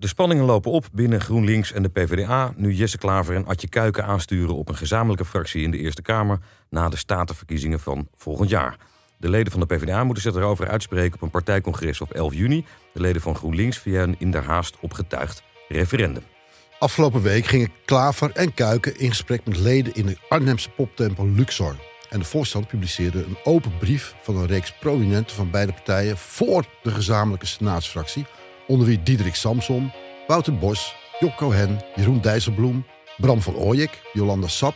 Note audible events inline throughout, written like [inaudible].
De spanningen lopen op binnen GroenLinks en de PvdA... nu Jesse Klaver en Adje Kuiken aansturen op een gezamenlijke fractie in de Eerste Kamer... na de statenverkiezingen van volgend jaar. De leden van de PvdA moeten zich erover uitspreken op een partijcongres op 11 juni. De leden van GroenLinks via een in der haast opgetuigd referendum. Afgelopen week gingen Klaver en Kuiken in gesprek met leden in de Arnhemse poptempel Luxor. En de Volksstand publiceerde een open brief van een reeks prominenten van beide partijen voor de gezamenlijke senaatsfractie, onder wie Diederik Samsom, Wouter Bos, Job Cohen, Jeroen Dijsselbloem, Bram van Ooyek, Jolanda Sap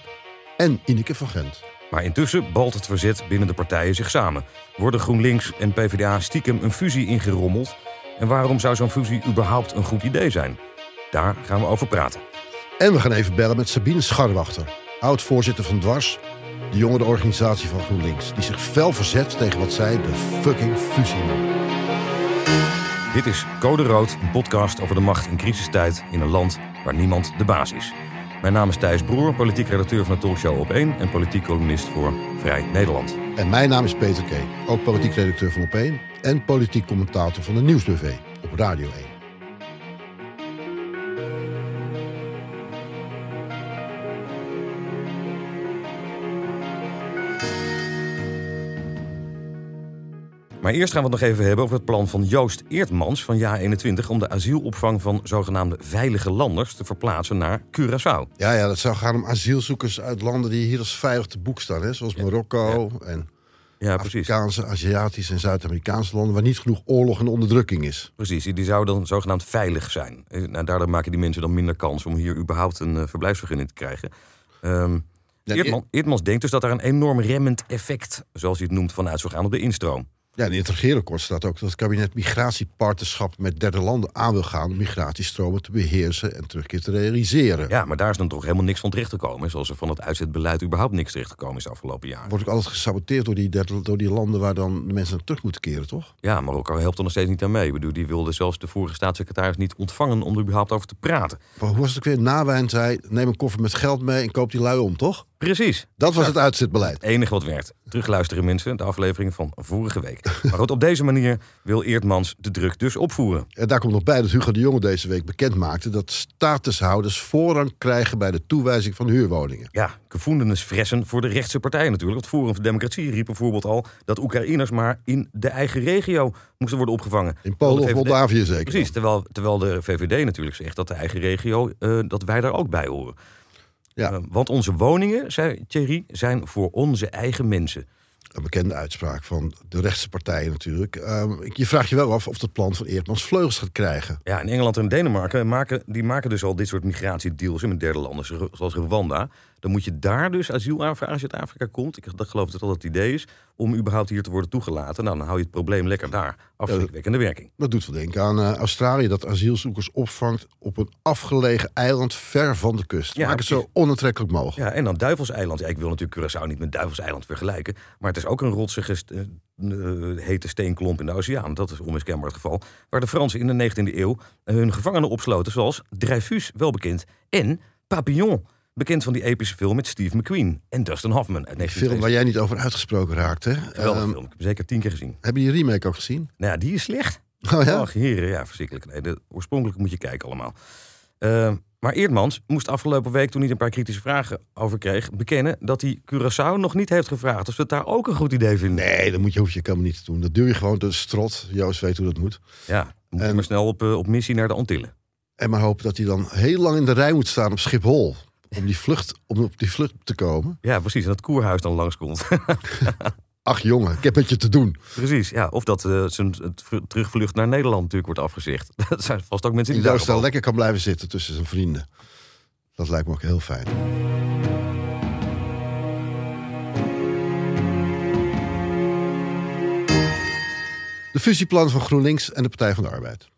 en Ineke van Gent. Maar intussen balt het verzet binnen de partijen zich samen. Worden GroenLinks en PvdA stiekem een fusie ingerommeld? En waarom zou zo'n fusie überhaupt een goed idee zijn? Daar gaan we over praten. En we gaan even bellen met Sabine Scharwachter, oud-voorzitter van Dwars, de jongerenorganisatie van GroenLinks, die zich fel verzet tegen wat zij de fucking fusie noemen. Dit is Code Rood, een podcast over de macht in crisistijd in een land waar niemand de baas is. Mijn naam is Thijs Broer, politiek redacteur van de talkshow Op 1 en politiek columnist voor Vrij Nederland. En mijn naam is Peter K., ook politiek redacteur van Op1 en politiek commentator van de Nieuwsbv op Radio 1. Maar eerst gaan we het nog even hebben over het plan van Joost Eertmans van JA21 om de asielopvang van zogenaamde veilige landers te verplaatsen naar Curaçao. Ja, ja, dat zou gaan om asielzoekers uit landen die hier als veilig te boek staan. Hè? Zoals Marokko en Ja, precies. Afrikaanse, Aziatische en Zuid-Amerikaanse landen... waar niet genoeg oorlog en onderdrukking is. Precies, die zouden dan zogenaamd veilig zijn. Eh, Nou, daardoor maken die mensen dan minder kans om hier überhaupt een eh, verblijfsvergunning te krijgen. Ehm Ja, Eertman- Eertmans denkt dus dat er een enorm remmend effect, zoals hij het noemt, vanuit zou gaan op de instroom. Ja, in het regeerakkoord staat ook dat het kabinet migratiepartnerschap met derde landen aan wil gaan... om migratiestromen te beheersen en terugkeer te realiseren. Ja, maar daar is dan toch helemaal niks van terechtgekomen. Zoals er van het uitzetbeleid überhaupt niks terechtgekomen is de afgelopen jaren. Wordt ook altijd gesaboteerd door die, derde- door die landen waar dan de mensen naar terug moeten keren, toch? Ja, Marokko helpt er nog steeds niet aan mee. Ik bedoel, die wilde zelfs de vorige staatssecretaris niet ontvangen om er überhaupt over te praten. Maar hoe was het ook weer? Nawijn zei, neem een koffer met geld mee en koop die lui om, toch? Precies. Dat was het uitzetbeleid. Het enige wat werkt. Terugluisteren mensen, de aflevering van vorige week. [laughs] Maar goed, op deze manier wil Eertmans de druk dus opvoeren. En daar komt nog bij dat Hugo de Jonge deze week bekend maakte... dat statushouders voorrang krijgen bij de toewijzing van huurwoningen. Ja, gevoelens fressen voor de rechtse partijen natuurlijk. Het Forum voor Democratie riep bijvoorbeeld al dat Oekraïners maar in de eigen regio moesten worden opgevangen. In Polen of Moldavië zeker. Precies, terwijl, terwijl de VVD natuurlijk zegt dat de eigen regio, eh, dat wij daar ook bij horen. Ja. Eh, want onze woningen, zei Thierry, zijn voor onze eigen mensen. Een bekende uitspraak van de rechtse partijen natuurlijk. Ehm, je vraagt je wel af of het plan van Eertmans vleugels gaat krijgen. Ja, in Engeland en Denemarken maken, die maken dus al dit soort migratiedeals met derde landen, zo- zoals Rwanda. Dan moet je daar dus asiel aanvragen als je uit Afrika komt. Ik dat geloof dat dat het idee is om überhaupt hier te worden toegelaten. Nou, dan hou je het probleem lekker daar. Afschrikwekkende werking. Dat doet wel denken aan eh, Australië, dat asielzoekers opvangt op een afgelegen eiland ver van de kust. Ja, Maak het zo onaantrekkelijk mogelijk. Ja, en dan Duivelseiland. Ja, ik wil natuurlijk Curaçao niet met Duivelseiland vergelijken. Maar het is ook een rotsige, eh, eh, hete steenklomp in de oceaan. Dat is onmiskenbaar het geval. Waar de Fransen in de 19e eeuw hun gevangenen opsloten. Zoals Dreyfus, wel bekend. En Papillon, bekend van die epische film met Steve McQueen. En Dustin Hoffman uit Een film 1972. waar jij niet over uitgesproken raakt, hè? Wel een Ehm, film. Ik heb zeker tien keer gezien. Hebben die remake ook gezien? Nou ja, die is slecht. Oh ja? Heren, ja, verschrikkelijk. Nee, de oorspronkelijke moet je kijken allemaal. Eh, maar Eerdmans moest afgelopen week, toen hij een paar kritische vragen over kreeg, bekennen dat hij Curaçao nog niet heeft gevraagd. Of ze het daar ook een goed idee vinden. Nee, dat moet je, hoef je helemaal niet te doen. Dat duw je gewoon de strot. Joost weet hoe dat moet. Ja, moet je En- maar snel op, eh, op missie naar de Antillen. En maar hopen dat hij dan heel lang in de rij moet staan op Schiphol. Om, die vlucht, om op die vlucht te komen. Ja, precies. En dat koerhuis dan langskomt. [laughs] Ach jongen, ik heb met je te doen. precies, ja. Of dat eh, zijn terugvlucht naar Nederland natuurlijk wordt afgezegd. [laughs] Dat zijn vast ook mensen Die daar lekker kan blijven zitten tussen zijn vrienden. Dat lijkt me ook heel fijn. De fusieplan van GroenLinks en de Partij van de Arbeid.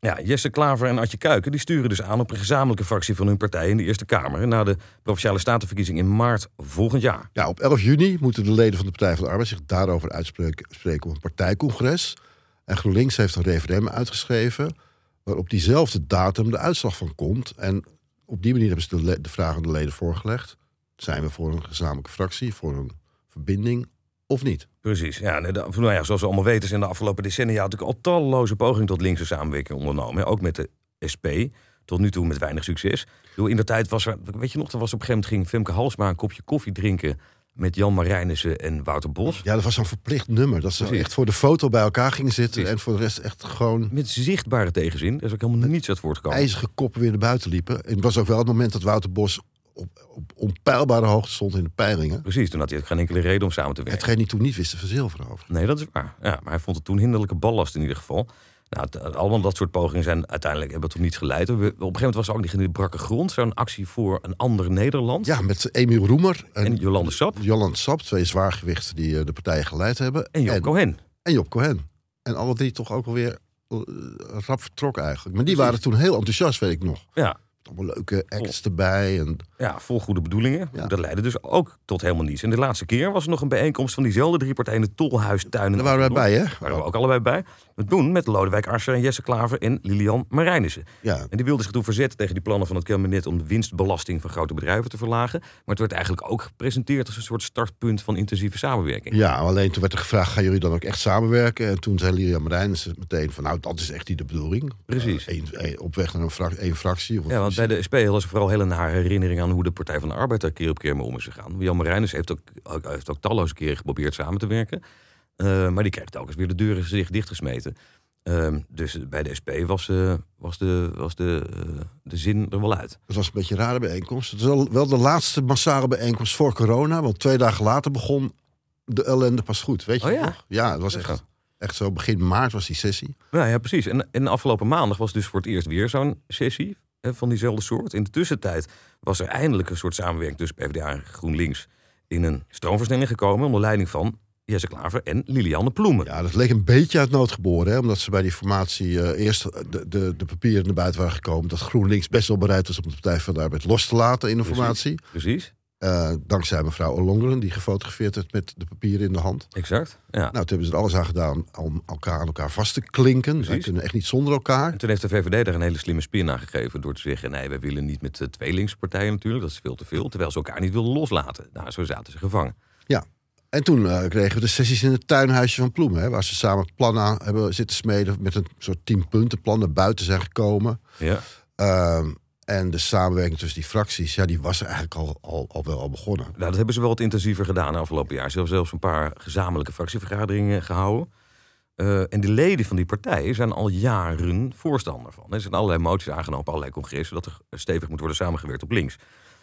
Ja, Jesse Klaver en Adje Kuiken die sturen dus aan op een gezamenlijke fractie van hun partij in de Eerste Kamer. Na de provinciale statenverkiezing in maart volgend jaar. Ja, op 11 juni moeten de leden van de Partij van de Arbeid zich daarover uitspreken spreken op een partijcongres. En GroenLinks heeft een referendum uitgeschreven waar op diezelfde datum de uitslag van komt. En op die manier hebben ze de, de vraag aan de leden voorgelegd. Zijn we voor een gezamenlijke fractie, voor een verbinding of niet? Precies. Ja, nou, ja, zoals we allemaal weten zijn de afgelopen decennia natuurlijk al talloze pogingen tot linkse samenwerking ondernomen. Ook met de SP. Tot nu toe met weinig succes. In de tijd was er, weet je nog, er was op een gegeven moment ging Femke Halsma een kopje koffie drinken met Jan Marijnissen en Wouter Bos. Ja, dat was zo'n verplicht nummer. Dat ze Precies. echt voor de foto bij elkaar gingen zitten. Precies. En voor de rest echt gewoon Met zichtbare tegenzin. Er is ook helemaal niets uit voortgekomen. ijzige koppen weer naar buiten liepen. En het was ook wel het moment dat Wouter Bos op, op onpeilbare hoogte stond in de peilingen. Precies, toen had hij geen enkele reden om samen te werken. Hetgeen hij toen niet wist te verzilveren over. Nee, dat is waar. Ja, maar hij vond het toen hinderlijke ballast in ieder geval. Nou, allemaal dat soort pogingen zijn uiteindelijk hebben tot niets geleid. We- Op een gegeven moment was er ook niet in de brakke grond. Zo'n actie voor een ander Nederland. Ja, met Emiel Roemer en, En Jolande Sap. Jolande Sap, twee zwaargewichten die eh, de partijen geleid hebben. En Job en, Cohen. en Job Cohen. En alle drie toch ook alweer eh, rap vertrokken eigenlijk. Maar die waren toen heel enthousiast, weet ik nog. Ja, Allemaal leuke acts erbij. En, ja, vol goede bedoelingen. Ja. Dat leidde dus ook tot helemaal niets. En de laatste keer was er nog een bijeenkomst van diezelfde drie partijen in de Tolhuistuin. daar waren wij bij, hè? Daar waren we ook allebei bij. Maar toen met Lodewijk Asscher en Jesse Klaver en Lilian Marijnissen. Ja, En die wilden zich toen verzetten tegen die plannen van het kabinet om de winstbelasting van grote bedrijven te verlagen. Maar het werd eigenlijk ook gepresenteerd als een soort startpunt van intensieve samenwerking. Ja, alleen toen werd er gevraagd, gaan jullie dan ook echt samenwerken? En toen zei Lilian Marijnissen meteen van, nou, dat is echt niet de bedoeling. Precies. Eh, één- één- op weg naar een fractie. Of een Ja, want fusie. Bij de SP hadden ze vooral hele nare herinneringen aan hoe de Partij van de Arbeid daar keer op keer mee om is gegaan. Jan Marijnus heeft ook, ook- heeft ook talloze keren geprobeerd samen te werken. Eh, maar die kreeg telkens weer de deuren zich dichtgesmeten. Ehm, dus bij de SP was, eh, was, de, was de, eh, de zin er wel uit. Het was een beetje een rare bijeenkomst. Het is wel, de laatste massale bijeenkomst voor corona. Want twee dagen later begon de ellende pas goed. Weet je Oh ja? nog? Ja, het was Dat is echt, echt zo. Begin maart was die sessie. Ja, ja precies. En, en afgelopen maandag was dus voor het eerst weer zo'n sessie van diezelfde soort. In de tussentijd was er eindelijk een soort samenwerking tussen PvdA en GroenLinks in een stroomversnelling gekomen onder leiding van Jesse Klaver en Lilianne Ploemen. Ja, dat leek een beetje uit nood geboren. Hè? Omdat ze bij die formatie eh, eerst de, de, de papieren naar buiten waren gekomen. Dat GroenLinks best wel bereid was om de Partij van de Arbeid los te laten in de Precies. formatie. Precies, Eh, dankzij mevrouw Ollongren, die gefotografeerd werd met de papieren in de hand. exact. Ja. Nou, toen hebben ze er alles aan gedaan om elkaar aan elkaar vast te klinken. Precies. kunnen echt niet zonder elkaar. En toen heeft de VVD daar een hele slimme spin aan gegeven door te zeggen: nee, wij willen niet met eh, twee linkse partijen natuurlijk, dat is veel te veel. Terwijl ze elkaar niet wilden loslaten. Nou, zo zaten ze gevangen. En toen eh, kregen we de sessies in het tuinhuisje van Ploemen. Hè, waar ze samen plannen aan hebben zitten smeden. Met een soort tien punten plan naar buiten zijn gekomen. Ja. Ehm, en de samenwerking tussen die fracties, ja, die was eigenlijk al, al, al wel al begonnen. Nou, dat hebben ze wel wat intensiever gedaan de afgelopen jaar. Ze hebben zelfs een paar gezamenlijke fractievergaderingen gehouden. Eh, en de leden van die partijen zijn al jaren voorstander van. Er zijn allerlei moties aangenomen op allerlei congressen dat er stevig moet worden samengewerkt op links.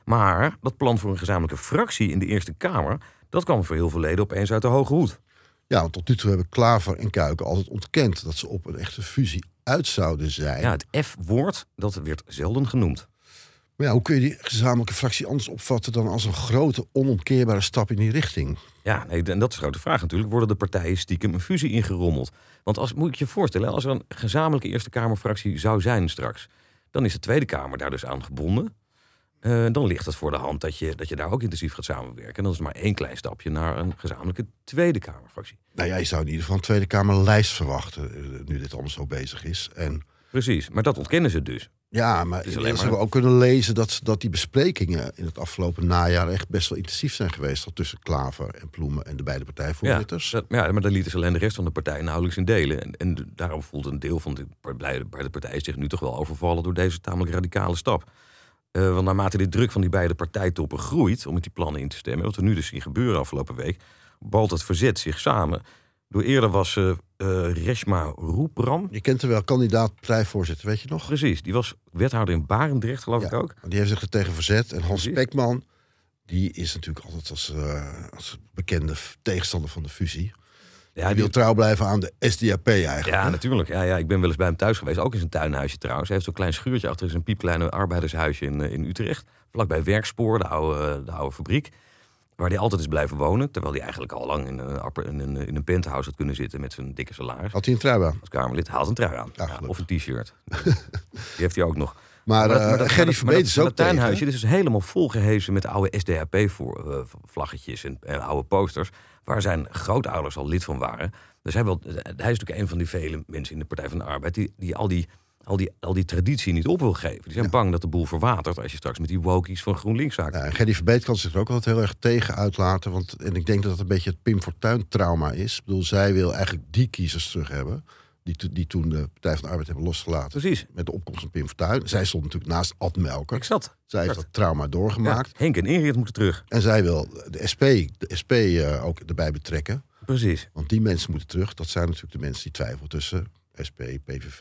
Maar dat plan voor een gezamenlijke fractie in de Eerste Kamer, dat kwam voor heel veel leden opeens uit de hoge hoed. Ja, want tot nu toe hebben Klaver en Kuiken altijd ontkend dat ze op een echte fusie uit zouden zijn. Ja, het F-woord, dat werd zelden genoemd. Maar ja, hoe kun je die gezamenlijke fractie anders opvatten dan als een grote, onomkeerbare stap in die richting? Ja, nee, en dat is de grote vraag natuurlijk. Worden de partijen stiekem een fusie ingerommeld? Want als, moet je je voorstellen, als er een gezamenlijke Eerste Kamerfractie zou zijn straks... dan is de Tweede Kamer daar dus aan gebonden. Eh, dan ligt het voor de hand dat je, dat je daar ook intensief gaat samenwerken. En dat is maar één klein stapje naar een gezamenlijke Tweede Kamerfractie. Nou ja, je zou in ieder geval een Tweede Kamerlijst verwachten, eh, nu dit allemaal zo bezig is. En Precies, maar dat ontkennen ze dus. ja, maar maar- hebben ook kunnen lezen dat, dat die besprekingen in het afgelopen najaar echt best wel intensief zijn geweest. al Tussen Klaver en Ploemen en de beide Ja, partijvoorzitters. dat, ja, maar daar lieten ze alleen de rest van de partij nauwelijks in delen. En, en daarom voelt een deel van de beide partijen zich nu toch wel overvallen door deze tamelijk radicale stap. Eh, want naarmate de druk van die beide partijtoppen groeit om met die plannen in te stemmen, wat we nu dus zien gebeuren afgelopen week, balt het verzet zich samen. Door eerder was eh, Reshma Roepram, Je kent er wel, kandidaat partijvoorzitter, weet je nog? precies, die was wethouder in Barendrecht geloof Ja. ik ook. Die heeft zich er tegen verzet. En Hans Precies. Die is natuurlijk altijd als, als bekende tegenstander van de fusie. Ja, Hij die, wil trouw blijven aan de SDAP eigenlijk. ja hè? natuurlijk. Ja, ja, ik ben wel eens bij hem thuis geweest, ook in zijn tuinhuisje trouwens. Hij heeft zo'n klein schuurtje achter zijn piepkleine arbeidershuisje in, eh, in Utrecht. Vlakbij Werkspoor, de oude, de oude fabriek. Waar hij altijd is blijven wonen. Terwijl hij eigenlijk al lang in een, in een, in een penthouse had kunnen zitten met zijn dikke salaris. Had hij een trui aan. Als Kamerlid haalt een trui aan. Ja, of een t-shirt. [laughs] Die heeft hij ook nog. Maar, dat- eh dat- Gerry dat- Verbeet is ook dat tuinhuisje tegen. is dus helemaal volgehezen met oude SDAP-vlaggetjes en, en oude posters. Waar zijn grootouders al lid van waren. Dus hij, wil, hij is natuurlijk een van die vele mensen in de Partij van de Arbeid... die, die, al, die, al, die, al die traditie niet op wil geven. Die zijn Ja. bang dat de boel verwatert... als je straks met die wokies van GroenLinks zaken... Ja, en Gerry Verbeet kan zich er ook altijd heel erg tegen uitlaten. Want, en ik denk dat het een beetje het Pim Fortuyn trauma is. Ik bedoel, zij wil eigenlijk die kiezers terug hebben. Die, die toen de Partij van de Arbeid hebben losgelaten. Precies. Met de opkomst van Pim Fortuyn. Zij stond natuurlijk naast Ad Melker. Ik zat. Zij heeft dat trauma doorgemaakt. Ja, Henk en Ingrid moeten terug. En zij wil de SP, de SP eh, ook erbij betrekken. Precies. Want die mensen moeten terug. Dat zijn natuurlijk de mensen die twijfelen tussen SP, PVV.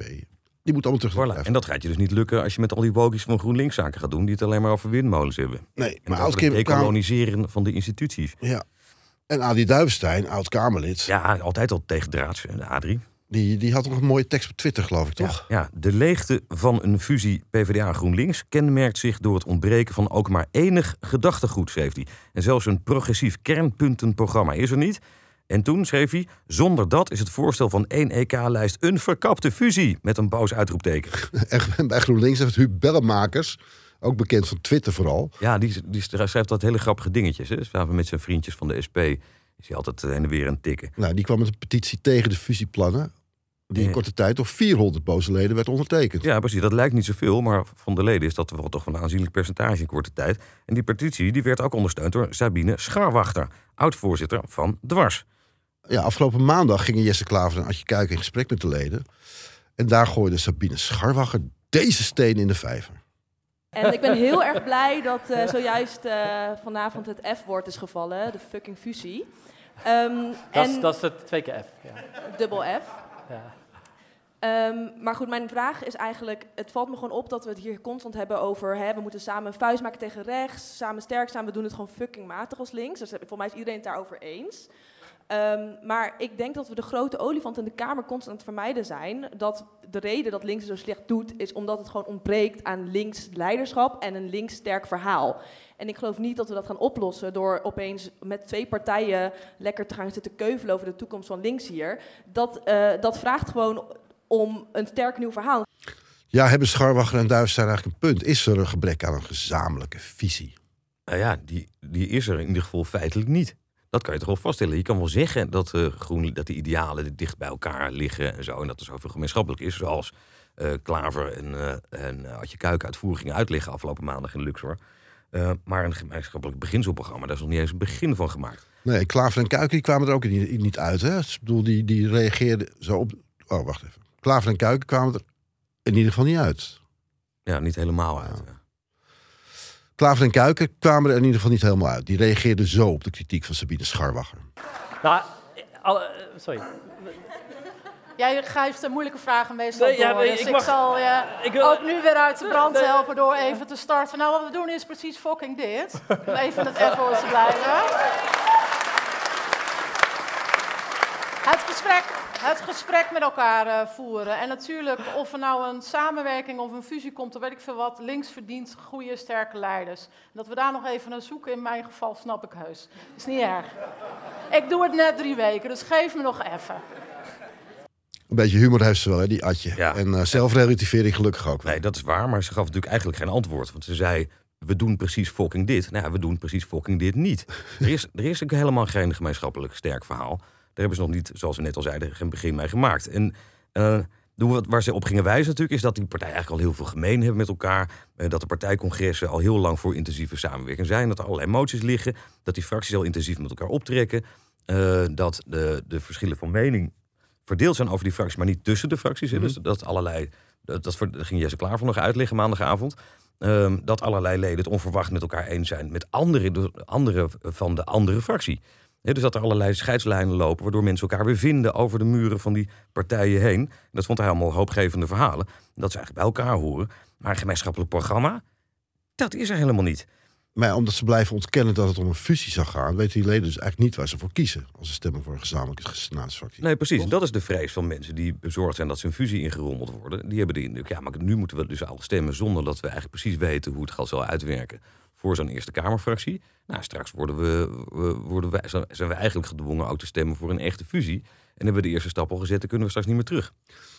Die moeten allemaal terug. Voilà. En dat gaat je dus niet lukken als je met al die wokies van GroenLinks zaken gaat doen... die het alleen maar over windmolens hebben. Nee, En maar over het Kamer, decoloniseren van de instituties. ja. En Adi Duivenstein, oud Kamerlid, Ja, altijd al tegen draads, de. Die, die had nog een mooie tekst op Twitter, geloof ik, toch? Ja, de leegte van een fusie PvdA-GroenLinks kenmerkt zich door het ontbreken van ook maar enig gedachtegoed, schreef hij. En zelfs een progressief kernpuntenprogramma is er niet. En toen schreef hij, zonder dat is het voorstel van één EK-lijst een verkapte fusie, met een boos uitroepteken. [laughs] En bij GroenLinks heeft Huub Bellemakers, ook bekend van Twitter vooral. Ja, die, die schrijft altijd hele grappige dingetjes. Hè? Samen met zijn vriendjes van de SP is hij altijd heen en weer aan het tikken. Nou, die kwam met een petitie tegen de fusieplannen. Die in Ja. korte tijd door 400 boze leden werd ondertekend. Ja, precies. Dat lijkt niet zoveel, maar van de leden is dat wel toch een aanzienlijk percentage in korte tijd. En die petitie die werd ook ondersteund door Sabine Scharwachter, oud-voorzitter van Dwars. Ja, afgelopen maandag gingen Jesse Klaver en Adje Kuiken in gesprek met de leden. En daar gooide Sabine Scharwacher deze steen in de vijver. En ik ben heel erg blij dat eh, zojuist eh, vanavond het F-woord is gevallen, de fucking fusie. Ehm, Dat, en is, dat is het twee keer F. Ja. dubbel F. Ja. Ehm, maar goed, mijn vraag is eigenlijk, het valt me gewoon op dat we het hier constant hebben over, hè, we moeten samen een vuist maken tegen rechts, samen sterk zijn, we doen het gewoon fucking matig als links. Dus volgens mij is iedereen het daarover eens. Ehm, maar ik denk dat we de grote olifant in de Kamer constant aan het vermijden zijn. Dat de reden dat links het zo slecht doet, is omdat het gewoon ontbreekt aan links leiderschap en een links sterk verhaal. En ik geloof niet dat we dat gaan oplossen door opeens met twee partijen lekker te gaan zitten keuvelen over de toekomst van links hier. Dat, eh, dat vraagt gewoon om een sterk nieuw verhaal. Ja, hebben Scharwacher en Duivenstein eigenlijk een punt? Is er een gebrek aan een gezamenlijke visie? Nou ja, die, die is er in ieder geval feitelijk niet. Dat kan je toch wel vaststellen. Je kan wel zeggen dat, eh groen, dat die idealen dicht bij elkaar liggen en zo. En dat er zoveel gemeenschappelijk is. Zoals eh, Klaver en, eh en eh, Adje Kuik uitvoering gingen uitleggen afgelopen maandag in Luxor. Eh, maar een gemeenschappelijk beginselprogramma, daar is nog niet eens een begin van gemaakt. Nee, Klaver en Kuiken die kwamen er ook niet, niet uit. Hè? Ik bedoel, die, die reageerden zo op... Oh, wacht even. Klaver en Kuiken kwamen er in ieder geval niet uit. Ja, niet helemaal uit. ja. Klaver en Kuiken kwamen er in ieder geval niet helemaal uit. Die reageerden zo op de kritiek van Sabine Scharwacher. Nou, alle, eh, sorry. Jij geeft de moeilijke vragen meestal Nee, ja, door. nee, dus ik ik, mag- zal je [laughs] ik wil- ook nu weer uit de brand Nee. helpen door even te starten. Nou, wat we doen is precies fucking dit. Om even het F-woord te blijven. Het gesprek, het gesprek met elkaar eh, voeren. En natuurlijk, of er nou een samenwerking of een fusie komt, of weet ik veel wat, links verdient goede, sterke leiders. Dat we daar nog even naar zoeken, in mijn geval snap ik heus. Is niet erg. Ik doe het net drie weken, dus geef me nog even. Een beetje humor heeft ze wel, hè, die Atje. Ja. En eh zelfrelativering gelukkig ook wel. Nee, dat is waar, maar ze gaf natuurlijk eigenlijk geen antwoord. Want ze zei, we doen precies fucking dit. Nou ja, we doen precies fucking dit niet. Er is, er is ook helemaal geen gemeenschappelijk sterk verhaal. Daar hebben ze nog niet, zoals we net al zeiden, geen begin mee gemaakt. En eh, waar ze op gingen wijzen natuurlijk... is dat die partijen eigenlijk al heel veel gemeen hebben met elkaar. eh, dat de partijcongressen al heel lang voor intensieve samenwerking zijn. Dat er allerlei moties liggen. Dat die fracties al intensief met elkaar optrekken. eh, dat de, de verschillen van mening verdeeld zijn over die fracties... maar niet tussen de fracties. hè. Dus dat allerlei... Dat, dat ging Jesse Klaver nog uitleggen maandagavond. Ehm, dat allerlei leden het onverwacht met elkaar eens zijn met andere, de, andere van de andere fractie. Dus dat er allerlei scheidslijnen lopen, waardoor mensen elkaar weer vinden over de muren van die partijen heen. Dat vond hij allemaal hoopgevende verhalen. Dat ze eigenlijk bij elkaar horen. Maar een gemeenschappelijk programma, dat is er helemaal niet. Maar omdat ze blijven ontkennen dat het om een fusie zou gaan, weten die leden dus eigenlijk niet waar ze voor kiezen. Als ze stemmen voor een gezamenlijke senaatsfractie. Nee, precies. En dat is de vrees van mensen die bezorgd zijn dat ze een fusie ingerommeld worden. Die hebben de indruk, ja, maar nu moeten we dus al stemmen zonder dat we eigenlijk precies weten hoe het gaat zal uitwerken voor zo'n Eerste Kamerfractie. Nou, straks worden we, worden wij, zijn we eigenlijk gedwongen ook te stemmen voor een echte fusie. En hebben we de eerste stap al gezet, dan kunnen we straks niet meer terug.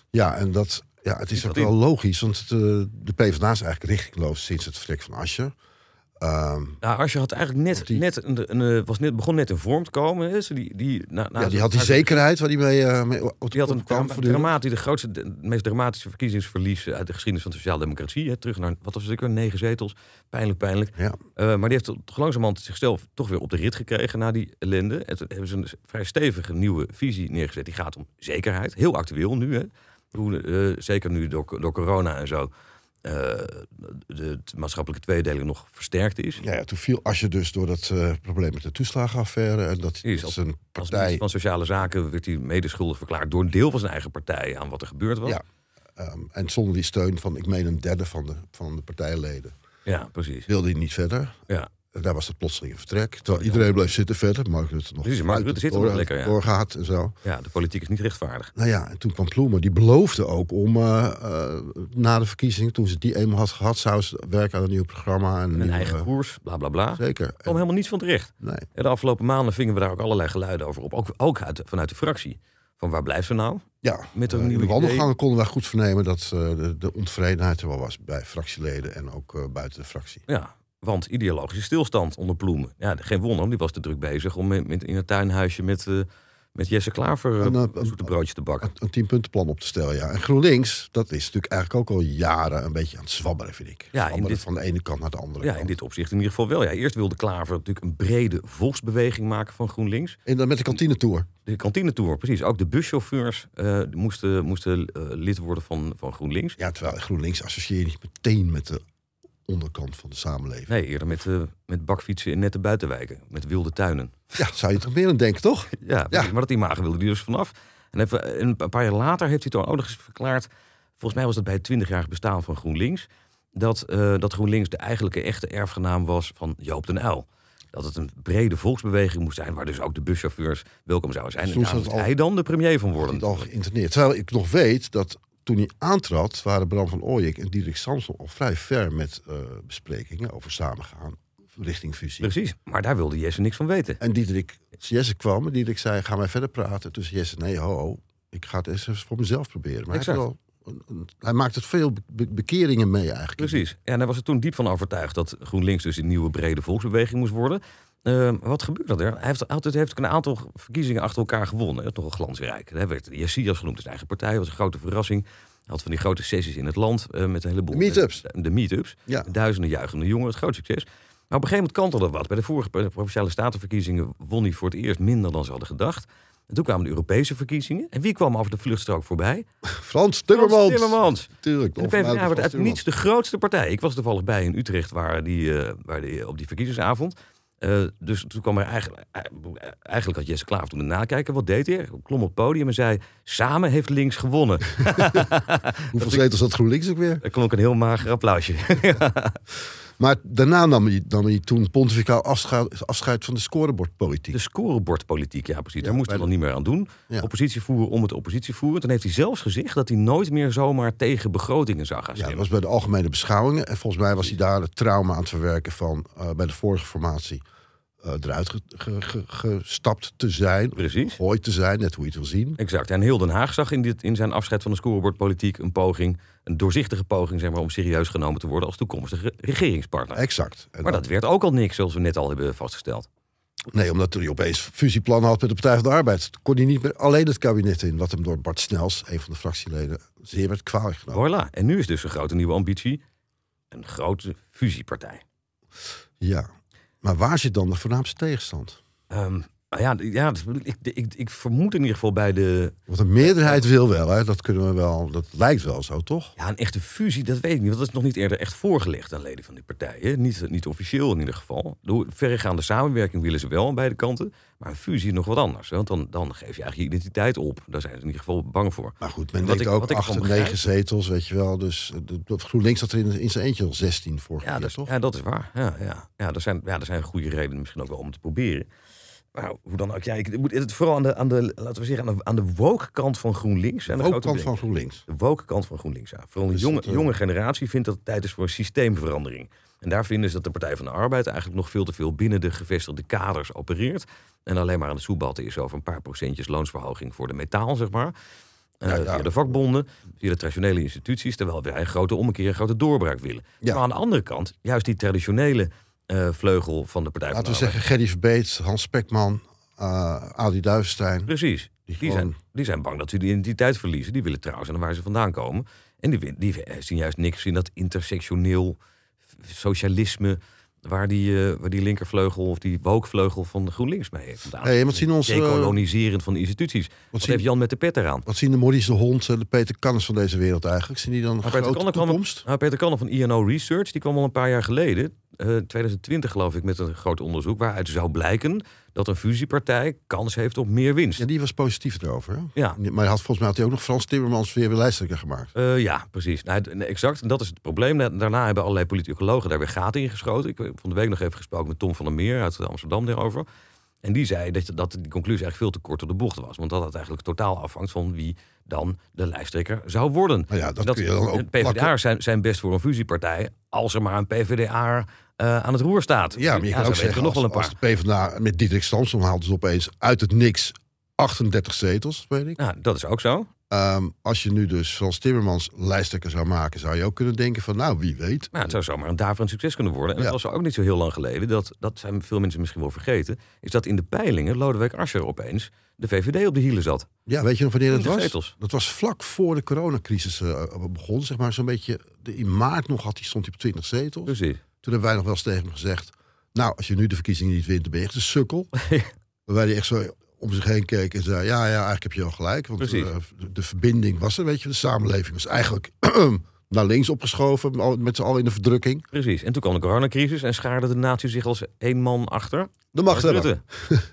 Ja, en dat, ja, het is ook wel logisch, want het, eh, de PvdA is eigenlijk richtingloos sinds het vertrek van Ascher. Ehm, Nou, Asscher had eigenlijk net, die- net, een, een, eh, was net, begon net in vorm te komen. Hè. Die, die, ja, die had die zekerheid waar die mee, eh mee op Die had een kwam dramatie, de grootste, de, meest dramatische verkiezingsverlies uit de geschiedenis van de sociaaldemocratie. Hè. Terug naar, wat was het, negen zetels. Pijnlijk, pijnlijk. Ja. Eh, maar die heeft toch langzamerhand zichzelf toch weer op de rit gekregen na die ellende. En toen hebben ze een vrij stevige nieuwe visie neergezet. Die gaat om zekerheid. Heel actueel nu. Hè. Hoe, zeker nu door, door corona en zo. Eh, de, maatschappelijke tweedeling nog versterkt is. Ja, ja, toen viel Asje dus door dat eh, probleem met de toeslagenaffaire. En dat Is een Als partij. minister van Sociale Zaken werd hij medeschuldig verklaard door een deel van zijn eigen partij aan wat er gebeurd was. Ja. ehm, en zonder die steun van, ik meen, een derde van de, van de partijleden. ja precies. wilde hij niet verder. Ja. En daar was het plotseling een vertrek. Terwijl iedereen bleef zitten verder. Mark Rutte nog Precies, Mark Rutte het zit er nog lekker, ja. doorgaat en zo. Ja, de politiek is niet rechtvaardig. Nou ja, en toen kwam Ploemen. Die beloofde ook om eh, eh, na de verkiezingen, toen ze die eenmaal had gehad, zou ze werken aan een nieuw programma. En Een nieuwe- eigen koers, bla bla bla. Er Zeker. kwam helemaal niets van terecht. Nee. En de afgelopen maanden vingen we daar ook allerlei geluiden over op. Ook, ook uit, vanuit de fractie. Van waar blijft ze nou? Ja, Met een eh, in nieuwe de idee. wandelgangen konden wij goed vernemen dat de, de ontevredenheid er wel was bij fractieleden en ook buiten de fractie. Ja, want ideologische stilstand onder Ploemen. Ja, geen wonder, die was te druk bezig om in het tuinhuisje met, eh, met Jesse Klaver eh, En, eh, een zoete broodje te bakken. Een, een tienpuntenplan op te stellen, ja. En GroenLinks, dat is natuurlijk eigenlijk ook al jaren een beetje aan het zwabberen, vind ik. Ja, dit- van de ene kant naar de andere Ja, kant. in dit opzicht in ieder geval wel. Ja, eerst wilde Klaver natuurlijk een brede volksbeweging maken van GroenLinks. En dan met de kantinetour. De kantinetour, precies. Ook de buschauffeurs eh, moesten, moesten eh, lid worden van, van GroenLinks. Ja, terwijl GroenLinks associeer je niet meteen met de onderkant van de samenleving. Nee, eerder met, eh, met bakfietsen in nette buitenwijken. Met wilde tuinen. Ja, zou je toch meer aan denken, toch? [laughs] Ja, precies. maar dat imago wilde hij dus vanaf. En even, een paar jaar later heeft hij toen ook nog eens verklaard... volgens mij was dat bij het 20-jarig bestaan van GroenLinks... Dat, eh, dat GroenLinks de eigenlijke echte erfgenaam was van Joop den Uyl. Dat het een brede volksbeweging moest zijn... waar dus ook de buschauffeurs welkom zouden zijn. En daar hij dan de premier van worden. Al geïnterneerd. Terwijl ik nog weet dat toen hij aantrad, waren Bram van Ooyek en Diederik Samson al vrij ver met eh, besprekingen over samengaan richting fusie. Precies, maar daar wilde Jesse niks van weten. En Diederik, Jesse kwam en Diederik zei, gaan wij verder praten? Zei Jesse, nee, ho, ho, ik ga het eens voor mezelf proberen. Maar hij, Exact. wel hij maakt het veel be- bekeringen mee eigenlijk. Precies. En hij was er toen diep van overtuigd dat GroenLinks dus een nieuwe brede volksbeweging moest worden. Eh, wat gebeurde er? Hij heeft altijd heeft een aantal verkiezingen achter elkaar gewonnen. Toch wel glansrijk. Hij werd Jessias genoemd, zijn eigen partij. Was een grote verrassing. Hij had van die grote sessies in het land eh, met een heleboel... De meetups. De, de meetups. Ja. Duizenden juichende jongeren. Het groot succes. Maar op een gegeven moment kantelde wat. Bij de vorige provinciale statenverkiezingen won hij voor het eerst minder dan ze hadden gedacht. En toen kwamen de Europese verkiezingen. En wie kwam over de vluchtstrook voorbij? [laughs] Frans Timmermans. Frans Timmermans. Tuurlijk. En de PvdA werd uit niets de grootste partij. Ik was toevallig bij in Utrecht waar die, eh, waar die, op die verkiezingsavond. Eh, dus toen kwam er eigenlijk, eigenlijk had Jesse Klaver toen een nakijken. Wat deed hij? Klom op het podium en zei: Samen heeft links gewonnen. [laughs] Hoeveel zetels had GroenLinks ook weer? Er klonk een heel mager applausje. [laughs] Maar daarna nam hij, nam hij toen pontificaal afscheid, afscheid van de scorebordpolitiek. De scorebordpolitiek, ja precies. Daar moest hij dan niet meer aan doen. Ja. Oppositie voeren om het oppositie voeren. Toen heeft hij zelfs gezegd dat hij nooit meer zomaar tegen begrotingen zou gaan Ja, dat was bij de algemene beschouwingen. En volgens mij was hij daar het trauma aan het verwerken van eh, bij de vorige formatie eh, eruit ge- ge- ge- gestapt te zijn. Precies. Gegooid te zijn, net hoe je het wil zien. Exact. En heel Den Haag zag in, dit, in zijn afscheid van de scorebordpolitiek een poging, een doorzichtige poging, zeg maar, om serieus genomen te worden als toekomstige regeringspartner. Exact. En Maar dat werd ook al niks, zoals we net al hebben vastgesteld. Nee, omdat hij opeens fusieplannen had met de Partij van de Arbeid. Kon hij niet meer alleen het kabinet in. Wat hem door Bart Snels, een van de fractieleden, zeer werd kwalijk genomen. Voilà. En nu is dus een grote nieuwe ambitie een grote fusiepartij. Ja. Maar waar zit dan de voornaamste tegenstand? Ehm, ja, ja dat- ik, ik, ik vermoed in ieder geval bij de. Want een meerderheid wil wel, hè? dat kunnen we wel. Dat lijkt wel zo, toch? Ja, een echte fusie, dat weet ik niet. Want dat is nog niet eerder echt voorgelegd aan leden van die partijen. Niet, niet officieel in ieder geval. De verregaande samenwerking willen ze wel aan beide kanten. Maar een fusie is nog wat anders. hè. Want dan, dan geef je eigenlijk je identiteit op. Daar zijn ze in ieder geval bang voor. Maar goed, men Wat denkt ik- ook acht begrijp- negen zetels, weet je wel. Dus eh, de- GroenLinks had er in, in zijn eentje al 16 vorig Ja, dat, toch? ja, dat is waar. Ja, ja. Ja, er, zijn, ja, er zijn goede redenen misschien ook wel om te proberen. Maar hoe dan ook, ja, ik, moet het vooral aan de, aan de, laten we zeggen, aan de, aan de woke kant van GroenLinks. Ook grote kant van. GroenLinks. De woke kant van GroenLinks, ja. Vooral een Dus jonge, dat, eh, jonge generatie vindt dat het tijd is voor een systeemverandering. En daar vinden ze dat de Partij van de Arbeid eigenlijk nog veel te veel binnen de gevestigde kaders opereert. En alleen maar aan het soebatten is over een paar procentjes loonsverhoging voor de metaal, zeg maar. Eh, Ja, ja. Via de vakbonden, via de traditionele instituties. Terwijl wij een grote ommekeer, een grote doorbraak willen. Ja. Maar aan de andere kant, juist die traditionele eh, vleugel van de Partij van Laten we de zeggen Gerry Verbeet, Hans Spekman, uh, Adi Duivenstein. Arbeid. Precies. Die Die gewoon- zijn, die zijn bang dat ze die identiteit verliezen. Die willen trouwens en waar ze vandaan komen. En die, die zien juist niks in dat intersectioneel socialisme... waar die, eh, waar die linkervleugel of die wookvleugel van de GroenLinks mee heeft gedaan. Hey, wat zien onze, Decoloniseren van de instituties. Wat, Wat zien, heeft Jan met de pet eraan? wat zien de Maurice de Hond en de Peter Canners van deze wereld eigenlijk? Zien die dan een Maar Peter grote Kanner kwam- toekomst? Nou, Peter Kanner van INO Research, die kwam al een paar jaar geleden, eh 2020 geloof ik, met een groot onderzoek waaruit zou blijken dat een fusiepartij kans heeft op meer winst. Ja, die was positief erover. Hè? Ja, Maar hij had, volgens mij had hij ook nog Frans Timmermans weer weer lijsttrekker gemaakt. eh, ja precies. Nou, exact. En dat is het probleem. Da- Daarna hebben allerlei politicologen daar weer gaten in geschoten. Ik heb van de week nog even gesproken met Tom van der Meer uit Amsterdam daarover. En die zei dat, dat die conclusie eigenlijk veel te kort op de bocht was. Want dat het eigenlijk totaal afhangt van wie dan de lijsttrekker zou worden. Nou ja, dat, dat, kun je dan ook. PvdA'ers zijn, zijn best voor een fusiepartij als er maar een PvdA eh, aan het roer staat. Ja, maar je kan zo ook zeggen, nog wel een paar. als de PvdA met Diederik Samson haalden ze opeens uit het niks 38 zetels, weet ik. Ja, dat is ook zo. Ehm, als je nu dus Frans Timmermans lijsttrekker zou maken, zou je ook kunnen denken van, nou, wie weet. Nou, het zou zomaar een daverend succes kunnen worden. En Ja. het was ook niet zo heel lang geleden, dat, dat zijn veel mensen misschien wel vergeten, is dat in de peilingen Lodewijk Asscher opeens de VVD op de hielen zat. Ja, weet je nog wanneer dat 20 was? zetels. Dat was vlak voor de coronacrisis eh, begon, zeg maar. Zo'n beetje, de- in maart nog had hij, stond hij op 20 zetels. Precies. Toen hebben wij nog wel eens tegen hem gezegd... nou, als je nu de verkiezingen niet wint, dan ben je echt een sukkel. [laughs] Waarbij hij echt zo om zich heen keek en zei... ja, ja, eigenlijk heb je wel gelijk. Want eh, de, de verbinding was er, weet je. De samenleving was eigenlijk [clears throat] naar links opgeschoven... met z'n allen in de verdrukking. Precies. En toen kwam de coronacrisis en schaarde de natie zich als één man achter. De macht hebben.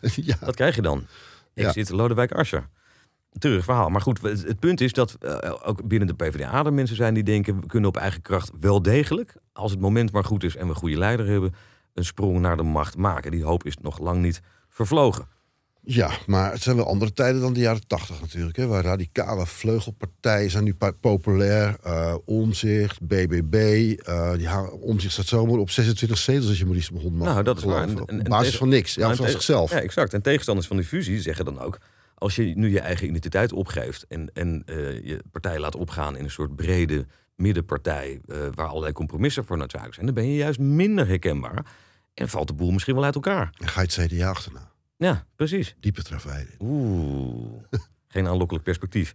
[laughs] Ja, Wat krijg je dan? Ik Ja. zit Lodewijk Asscher. Terug verhaal. Maar goed, het, punt is dat eh, ook binnen de PvdA er mensen zijn die denken... we kunnen op eigen kracht wel degelijk, als het moment maar goed is... en we een goede leider hebben, een sprong naar de macht maken. Die hoop is nog lang niet vervlogen. Ja, maar het zijn wel andere tijden dan de jaren tachtig natuurlijk. Hè, waar radicale vleugelpartijen zijn nu populair. eh Omzicht, BBB. eh die Omzicht staat zomaar op 26 zetels als je Maurice begon mag Nou, dat is waar. geloven. En- en- Op basis van niks. Ja, van zichzelf. Ja, exact. En tegenstanders van die fusie zeggen dan ook... als je nu je eigen identiteit opgeeft... en, en eh, je partij laat opgaan in een soort brede middenpartij... waar allerlei compromissen voor noodzakelijk zijn... dan ben je juist minder herkenbaar... en valt de boel misschien wel uit elkaar. En ga je het CDA achterna. Ja, precies. Diepe travail. Oeh, [laughs] geen aanlokkelijk perspectief.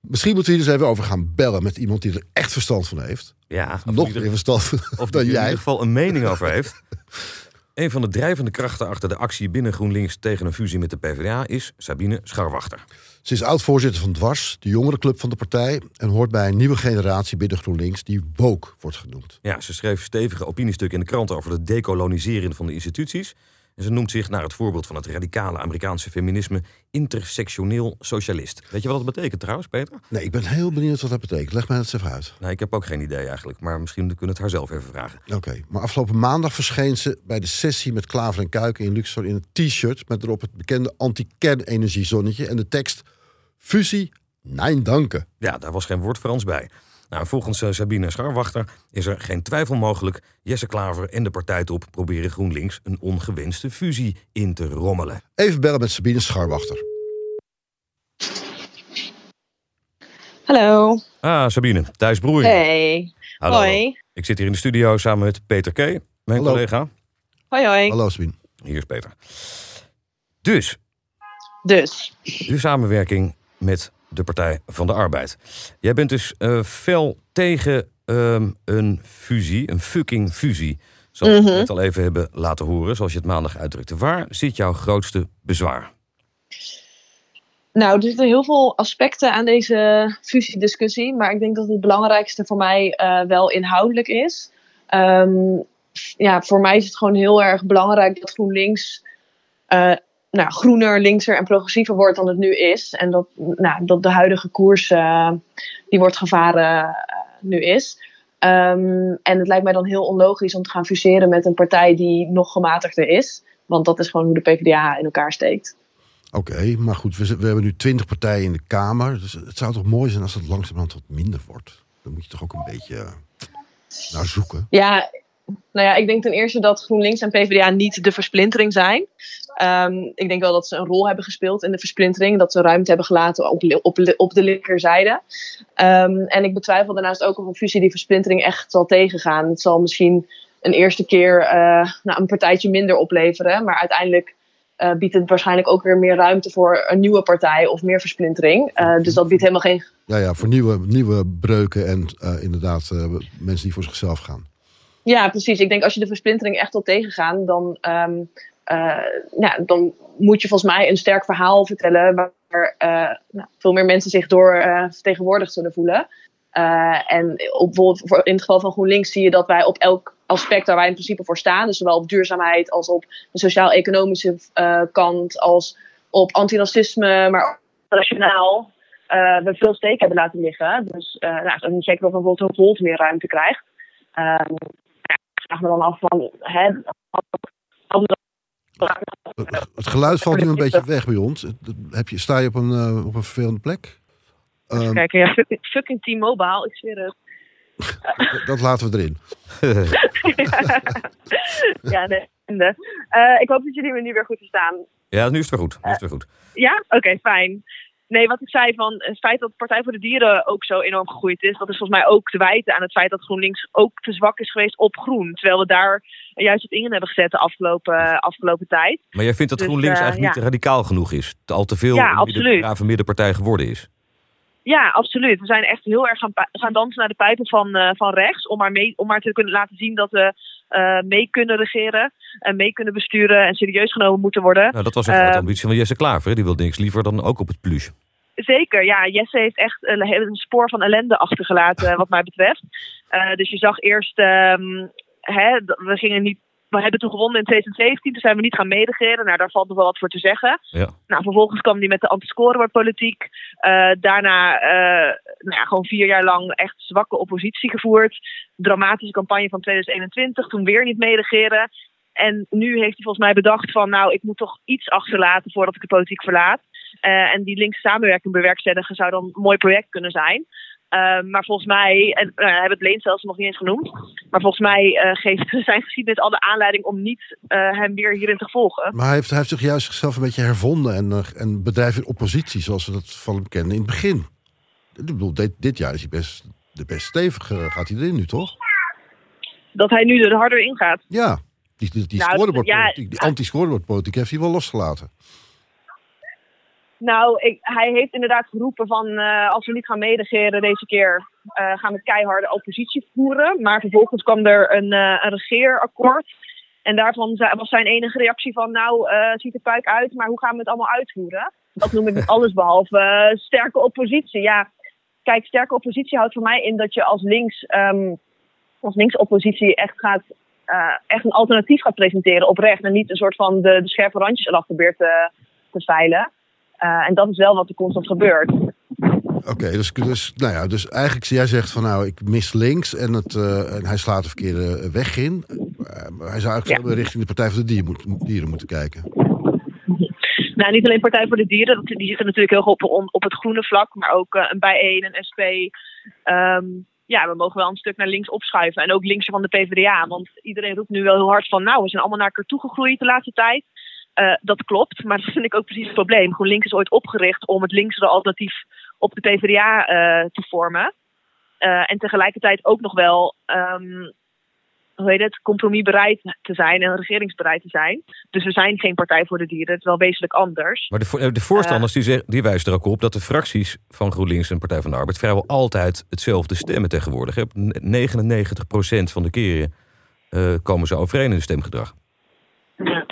Misschien moeten we hier eens even over gaan bellen met iemand die er echt verstand van heeft. Ja, Nog meer verstand van of dan er in jij. ieder geval een mening over heeft. [laughs] Een van de drijvende krachten achter de actie binnen GroenLinks... tegen een fusie met de PvdA is Sabine Scharwachter. Ze is oud-voorzitter van Dwars, de jongerenclub van de partij... en hoort bij een nieuwe generatie binnen GroenLinks die woke wordt genoemd. Ja, ze schreef stevige opiniestukken in de krant over het decoloniseren van de instituties. En ze noemt zich naar het voorbeeld van het radicale Amerikaanse feminisme intersectioneel socialist. Weet je wat dat betekent trouwens, Peter? Nee, ik ben heel benieuwd wat dat betekent. Leg mij dat eens even uit. Nou, ik heb ook geen idee eigenlijk, maar misschien kunnen we het haar zelf even vragen. Oké, maar afgelopen maandag verscheen ze bij de sessie met Klaver en Kuiken in Luxor in een t-shirt met erop het bekende anti-kernenergiezonnetje en de tekst Fusie, nein danken. Ja, daar was geen woord Frans bij. Nou, volgens eh, Sabine Scharwachter is er geen twijfel mogelijk. Jesse Klaver en de partijtop proberen GroenLinks een ongewenste fusie in te rommelen. Even bellen met Sabine Scharwachter. Hallo. Ah, Sabine, Thijs Broer. Hey. Hallo. Hoi. Ik zit hier in de studio samen met Peter K., mijn Hallo. collega. Hoi, hoi. Hallo Sabine. Hier is Peter. Dus, Dus, de samenwerking met de Partij van de Arbeid. Jij bent dus eh, fel tegen ehm, een fusie, een fucking fusie. Zoals we Mhm. het al even hebben laten horen, zoals je het maandag uitdrukte. Waar zit jouw grootste bezwaar? nou, er zitten heel veel aspecten aan deze fusiediscussie. Maar ik denk dat het belangrijkste voor mij eh, wel inhoudelijk is. Ehm, ja, voor mij is het gewoon heel erg belangrijk dat GroenLinks eh, nou, groener, linkser en progressiever wordt dan het nu is. En dat, nou, dat de huidige koers eh, die wordt gevaren eh, nu is. Ehm, en het lijkt mij dan heel onlogisch om te gaan fuseren met een partij die nog gematigder is. Want dat is gewoon hoe de PvdA in elkaar steekt. Oké, maar goed, we, hebben nu twintig partijen in de Kamer. Dus het zou toch mooi zijn als het langzamerhand wat minder wordt. Dan moet je toch ook een beetje eh, naar zoeken. Ja, nou ja, ik denk ten eerste dat GroenLinks en PvdA niet de versplintering zijn. Ehm, ik denk wel dat ze een rol hebben gespeeld in de versplintering. Dat ze ruimte hebben gelaten op, op, de linkerzijde. Ehm, en ik betwijfel daarnaast ook of een fusie die versplintering echt zal tegengaan. Het zal misschien een eerste keer uh, nou, een partijtje minder opleveren. Maar uiteindelijk uh, biedt het waarschijnlijk ook weer meer ruimte voor een nieuwe partij of meer versplintering. Uh, dus dat biedt helemaal geen. Ja, ja voor nieuwe, nieuwe breuken en inderdaad mensen die voor zichzelf gaan. Ja, precies. Ik denk als je de versplintering echt wil tegengaan, dan, um, dan moet je volgens mij een sterk verhaal vertellen waar nou, veel meer mensen zich door vertegenwoordigd zullen voelen. Uh, en bijvoorbeeld in het geval van GroenLinks zie je dat wij op elk aspect waar wij in principe voor staan, dus zowel op duurzaamheid als op de sociaal-economische uh, kant, als op antiracisme, maar ook rationaal, uh, we veel steek hebben laten liggen. Dus uh, nou, zeker dat bijvoorbeeld Volt meer ruimte krijgt. Um, vraag me dan af van. Hè, het geluid valt nu een beetje weg bij ons. Heb je, sta je op een, op een vervelende plek? Um, kijken, ja, fucking, fucking T-Mobile, ik zweer het. [laughs] dat laten we erin. [laughs] ja, nee. Uh, ik hoop dat jullie me nu weer goed verstaan. Ja, nu is het weer goed. Nu is het weer goed. Uh, ja? Oké, okay, fijn. Nee, wat ik zei van het feit dat de Partij voor de Dieren ook zo enorm gegroeid is, dat is volgens mij ook te wijten aan het feit dat GroenLinks ook te zwak is geweest op groen. Terwijl we daar juist op in hebben gezet de afgelopen, afgelopen tijd. Maar jij vindt dat dus, GroenLinks uh, eigenlijk ja. niet radicaal genoeg is? Al te veel ja, een middenpartij geworden is? Ja, absoluut. We zijn echt heel erg gaan, gaan dansen naar de pijpen van, uh, van rechts. Om maar, mee, om maar te kunnen laten zien dat we uh, mee kunnen regeren. En mee kunnen besturen en serieus genomen moeten worden. Nou, dat was een grote ambitie van Jesse Klaver. Die wil niks liever dan ook op het plus. Zeker, ja. Jesse heeft echt een, een spoor van ellende achtergelaten [laughs] wat mij betreft. Uh, dus je zag eerst... Um, hè, we gingen niet we hebben toen gewonnen in 2017, toen zijn we niet gaan meeregeren. Nou, daar valt nog wel wat voor te zeggen. Ja. Nou, vervolgens kwam hij met de antiscorebordpolitiek. Uh, daarna uh, nou ja, gewoon vier jaar lang echt zwakke oppositie gevoerd. Dramatische campagne van 2021, toen weer niet meeregeren. En nu heeft hij volgens mij bedacht van, nou, ik moet toch iets achterlaten voordat ik de politiek verlaat. Uh, en die linkse samenwerking bewerkstelligen zou dan een mooi project kunnen zijn. Uh, maar volgens mij, en uh, hebben het Leen zelfs nog niet eens genoemd. Maar volgens mij uh, geeft [laughs] zijn geschiedenis al de aanleiding om niet hem weer hierin te volgen. Maar hij heeft, hij heeft zich juist zichzelf een beetje hervonden en, en bedrijf in oppositie, zoals we dat van hem kennen in het begin. Ik bedoel, dit, dit jaar is hij best, de best stevig, gaat hij erin nu toch? Dat hij nu er harder in gaat. Ja, die, die, die, nou, ja, die anti-scorebordpolitiek heeft hij wel losgelaten. Nou, ik, hij heeft inderdaad geroepen van uh, als we niet gaan meeregeren deze keer, uh, gaan we keiharde oppositie voeren. Maar vervolgens kwam er een, uh, een regeerakkoord. En daarvan was zijn enige reactie van, nou, ziet er puik uit, maar hoe gaan we het allemaal uitvoeren? Dat noem ik alles behalve sterke oppositie. Ja, kijk, sterke oppositie houdt voor mij in dat je als links, um, als links oppositie echt gaat, echt een alternatief gaat presenteren oprecht. En niet een soort van de, de scherpe randjes erachter probeert te veilen. Uh, en dat is wel wat er constant gebeurt. Oké, okay, dus, dus, nou ja, dus eigenlijk jij zegt van nou, ik mis links en, het, uh, en hij slaat de verkeerde weg in. Uh, hij zou eigenlijk ja. richting de Partij voor de Dieren, moet, dieren moeten kijken. Nou, niet alleen Partij voor de Dieren, die zitten natuurlijk heel goed op, op het groene vlak, maar ook een Bijeen, een SP. Um, ja, we mogen wel een stuk naar links opschuiven. En ook links van de PvdA. Want iedereen roept nu wel heel hard van, nou, we zijn allemaal naar elkaar toegegroeid de laatste tijd. Uh, dat klopt, maar dat vind ik ook precies het probleem. GroenLinks is ooit opgericht om het linkse alternatief op de PvdA uh, te vormen. Uh, en tegelijkertijd ook nog wel, um, hoe heet het, compromisbereid te zijn en regeringsbereid te zijn. Dus we zijn geen partij voor de dieren, het is wel wezenlijk anders. Maar de, de voorstanders die, zeg, die wijzen er ook op dat de fracties van GroenLinks en Partij van de Arbeid vrijwel altijd hetzelfde stemmen tegenwoordig. 99% van de keren komen ze overeen in het stemgedrag. Ja.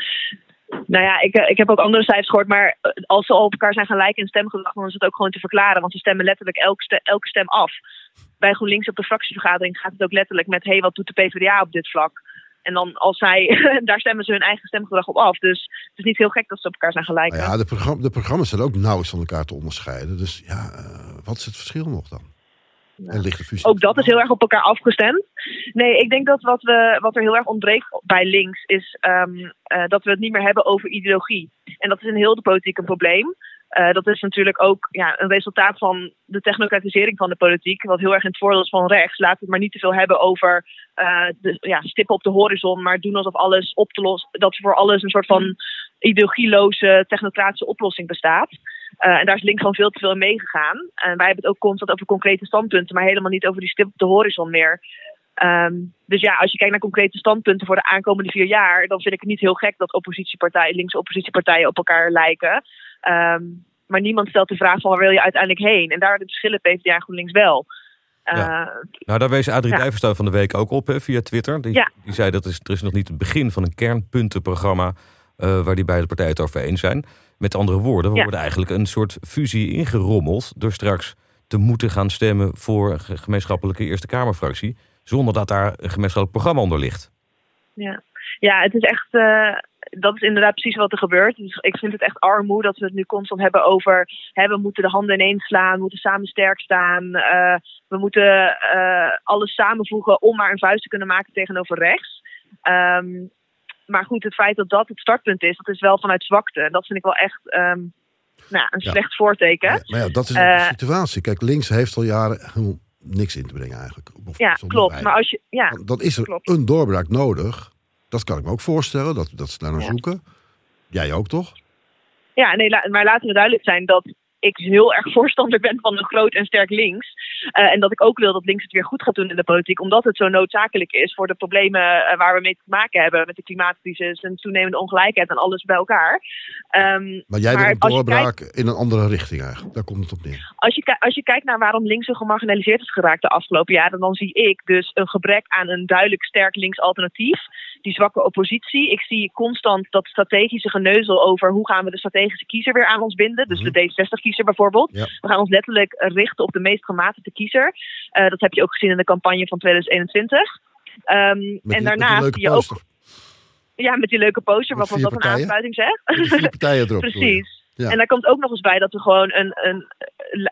Nou ja, ik, ik heb ook andere cijfers gehoord, maar als ze op elkaar zijn gaan lijken in stemgedrag, dan is het ook gewoon te verklaren. Want ze stemmen letterlijk elke stem, elke stem af. Bij GroenLinks op de fractievergadering gaat het ook letterlijk met: hé, hey, wat doet de PvdA op dit vlak? En dan als zij, [laughs] daar stemmen ze hun eigen stemgedrag op af. Dus het is niet heel gek dat ze op elkaar zijn gelijk. Nou ja, de, programma, de programma's zijn ook nauwelijks van elkaar te onderscheiden. Dus ja, uh, wat is het verschil nog dan? En ligt ook dat is heel erg op elkaar afgestemd. Nee, ik denk dat wat, we, wat er heel erg ontbreekt bij links is um, uh, dat we het niet meer hebben over ideologie. En dat is in heel de politiek een probleem. Uh, dat is natuurlijk ook ja, een resultaat van de technocratisering van de politiek, wat heel erg in het voordeel is van rechts. Laten we het maar niet te veel hebben over uh, de, ja, stippen op de horizon, maar doen alsof alles op te lossen, dat voor alles een soort van ideologieloze technocratische oplossing bestaat. Uh, en daar is links gewoon veel te veel in meegegaan. En wij hebben het ook constant over concrete standpunten, maar helemaal niet over die stip op de horizon meer. Ehm, dus ja, als je kijkt naar concrete standpunten voor de aankomende vier jaar, dan vind ik het niet heel gek dat oppositiepartijen, linkse oppositiepartijen op elkaar lijken. Ehm, maar niemand stelt de vraag van waar wil je uiteindelijk heen? En daar de verschillen PvdA en GroenLinks wel. Ja. Uh, Nou, daar wees Adrie Ja. Van de week ook op hè, via Twitter. Die, Ja. die zei dat is, er is nog niet het begin van een kernpuntenprogramma eh, waar die beide partijen het over eens zijn. Met andere woorden, we Ja. worden eigenlijk een soort fusie ingerommeld door straks te moeten gaan stemmen voor een ge- gemeenschappelijke Eerste Kamerfractie. Zonder dat daar een gemeenschappelijk programma onder ligt. Ja. ja, het is echt. eh, dat is inderdaad precies wat er gebeurt. Dus ik vind het echt armoe dat we het nu constant hebben over. Hè, we moeten de handen ineens slaan, we moeten samen sterk staan. eh, we moeten alles samenvoegen om maar een vuist te kunnen maken tegenover rechts. Ehm, maar goed, het feit dat dat het startpunt is, dat is wel vanuit zwakte. En dat vind ik wel echt ehm, nou, een Ja. slecht voorteken. Ja, maar ja, dat is Eh, de situatie. Kijk, links heeft al jaren helemaal niks in te brengen eigenlijk. Of Ja, klopt. Maar als je. Ja, Dan- Dan is er klopt. een doorbraak nodig. Dat kan ik me ook voorstellen, dat, dat ze daar naar Ja. zoeken. Jij ook, toch? Ja, nee, maar laten we duidelijk zijn dat ik heel erg voorstander ben van een groot en sterk links. Eh, en dat ik ook wil dat links het weer goed gaat doen in de politiek, omdat het zo noodzakelijk is voor de problemen eh, waar we mee te maken hebben met de klimaatcrisis en toenemende ongelijkheid en alles bij elkaar. Ehm, Maar jij wil een doorbraak in een andere richting eigenlijk. Daar komt het op neer. als, je, als je kijkt naar waarom links zo gemarginaliseerd is geraakt de afgelopen jaren, dan zie ik dus een gebrek aan een duidelijk sterk links alternatief. Die zwakke oppositie. Ik zie constant dat strategische geneuzel over hoe gaan we de strategische kiezer weer aan ons binden. Dus de D60-kiezer bijvoorbeeld. Ja. We gaan ons letterlijk richten op de meest gematigde kiezer. Eh, dat heb je ook gezien in de campagne van 2021. Ehm, die- en leuke zie je ook ja, met die leuke poster, vier dat een aansluiting zeg? Met die vier partijen erop. [laughs] Precies. Ja. En daar komt ook nog eens bij dat we gewoon een, een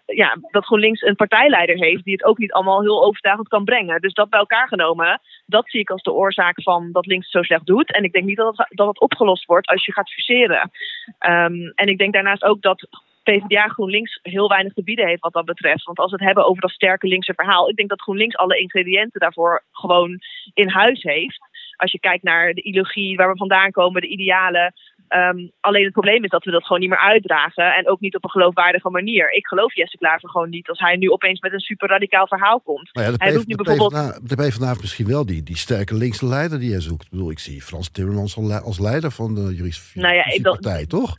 eh, ja, dat GroenLinks een partijleider heeft die het ook niet allemaal heel overtuigend kan brengen. Dus dat bij elkaar genomen, dat zie ik als de oorzaak van dat links het zo slecht doet. En ik denk niet dat het, dat het opgelost wordt als je gaat fuseren. Ehm, en ik denk daarnaast ook dat PvdA GroenLinks heel weinig te bieden heeft wat dat betreft. Want als we het hebben over dat sterke linkse verhaal, ik denk dat GroenLinks alle ingrediënten daarvoor gewoon in huis heeft. Als je kijkt naar de ideologie, waar we vandaan komen, de idealen. Ehm, alleen het probleem is dat we dat gewoon niet meer uitdragen. En ook niet op een geloofwaardige manier. Ik geloof Jesse Klaver gewoon niet als hij nu opeens met een super radicaal verhaal komt. Nou ja, Hij roept nu de, bijvoorbeeld- PvdA, de PvdA heeft misschien wel die, die sterke linkse leider die hij zoekt. Ik bedoel, ik zie Frans Timmermans als leider van de juridische Nou ja, ik- dat- partij, toch?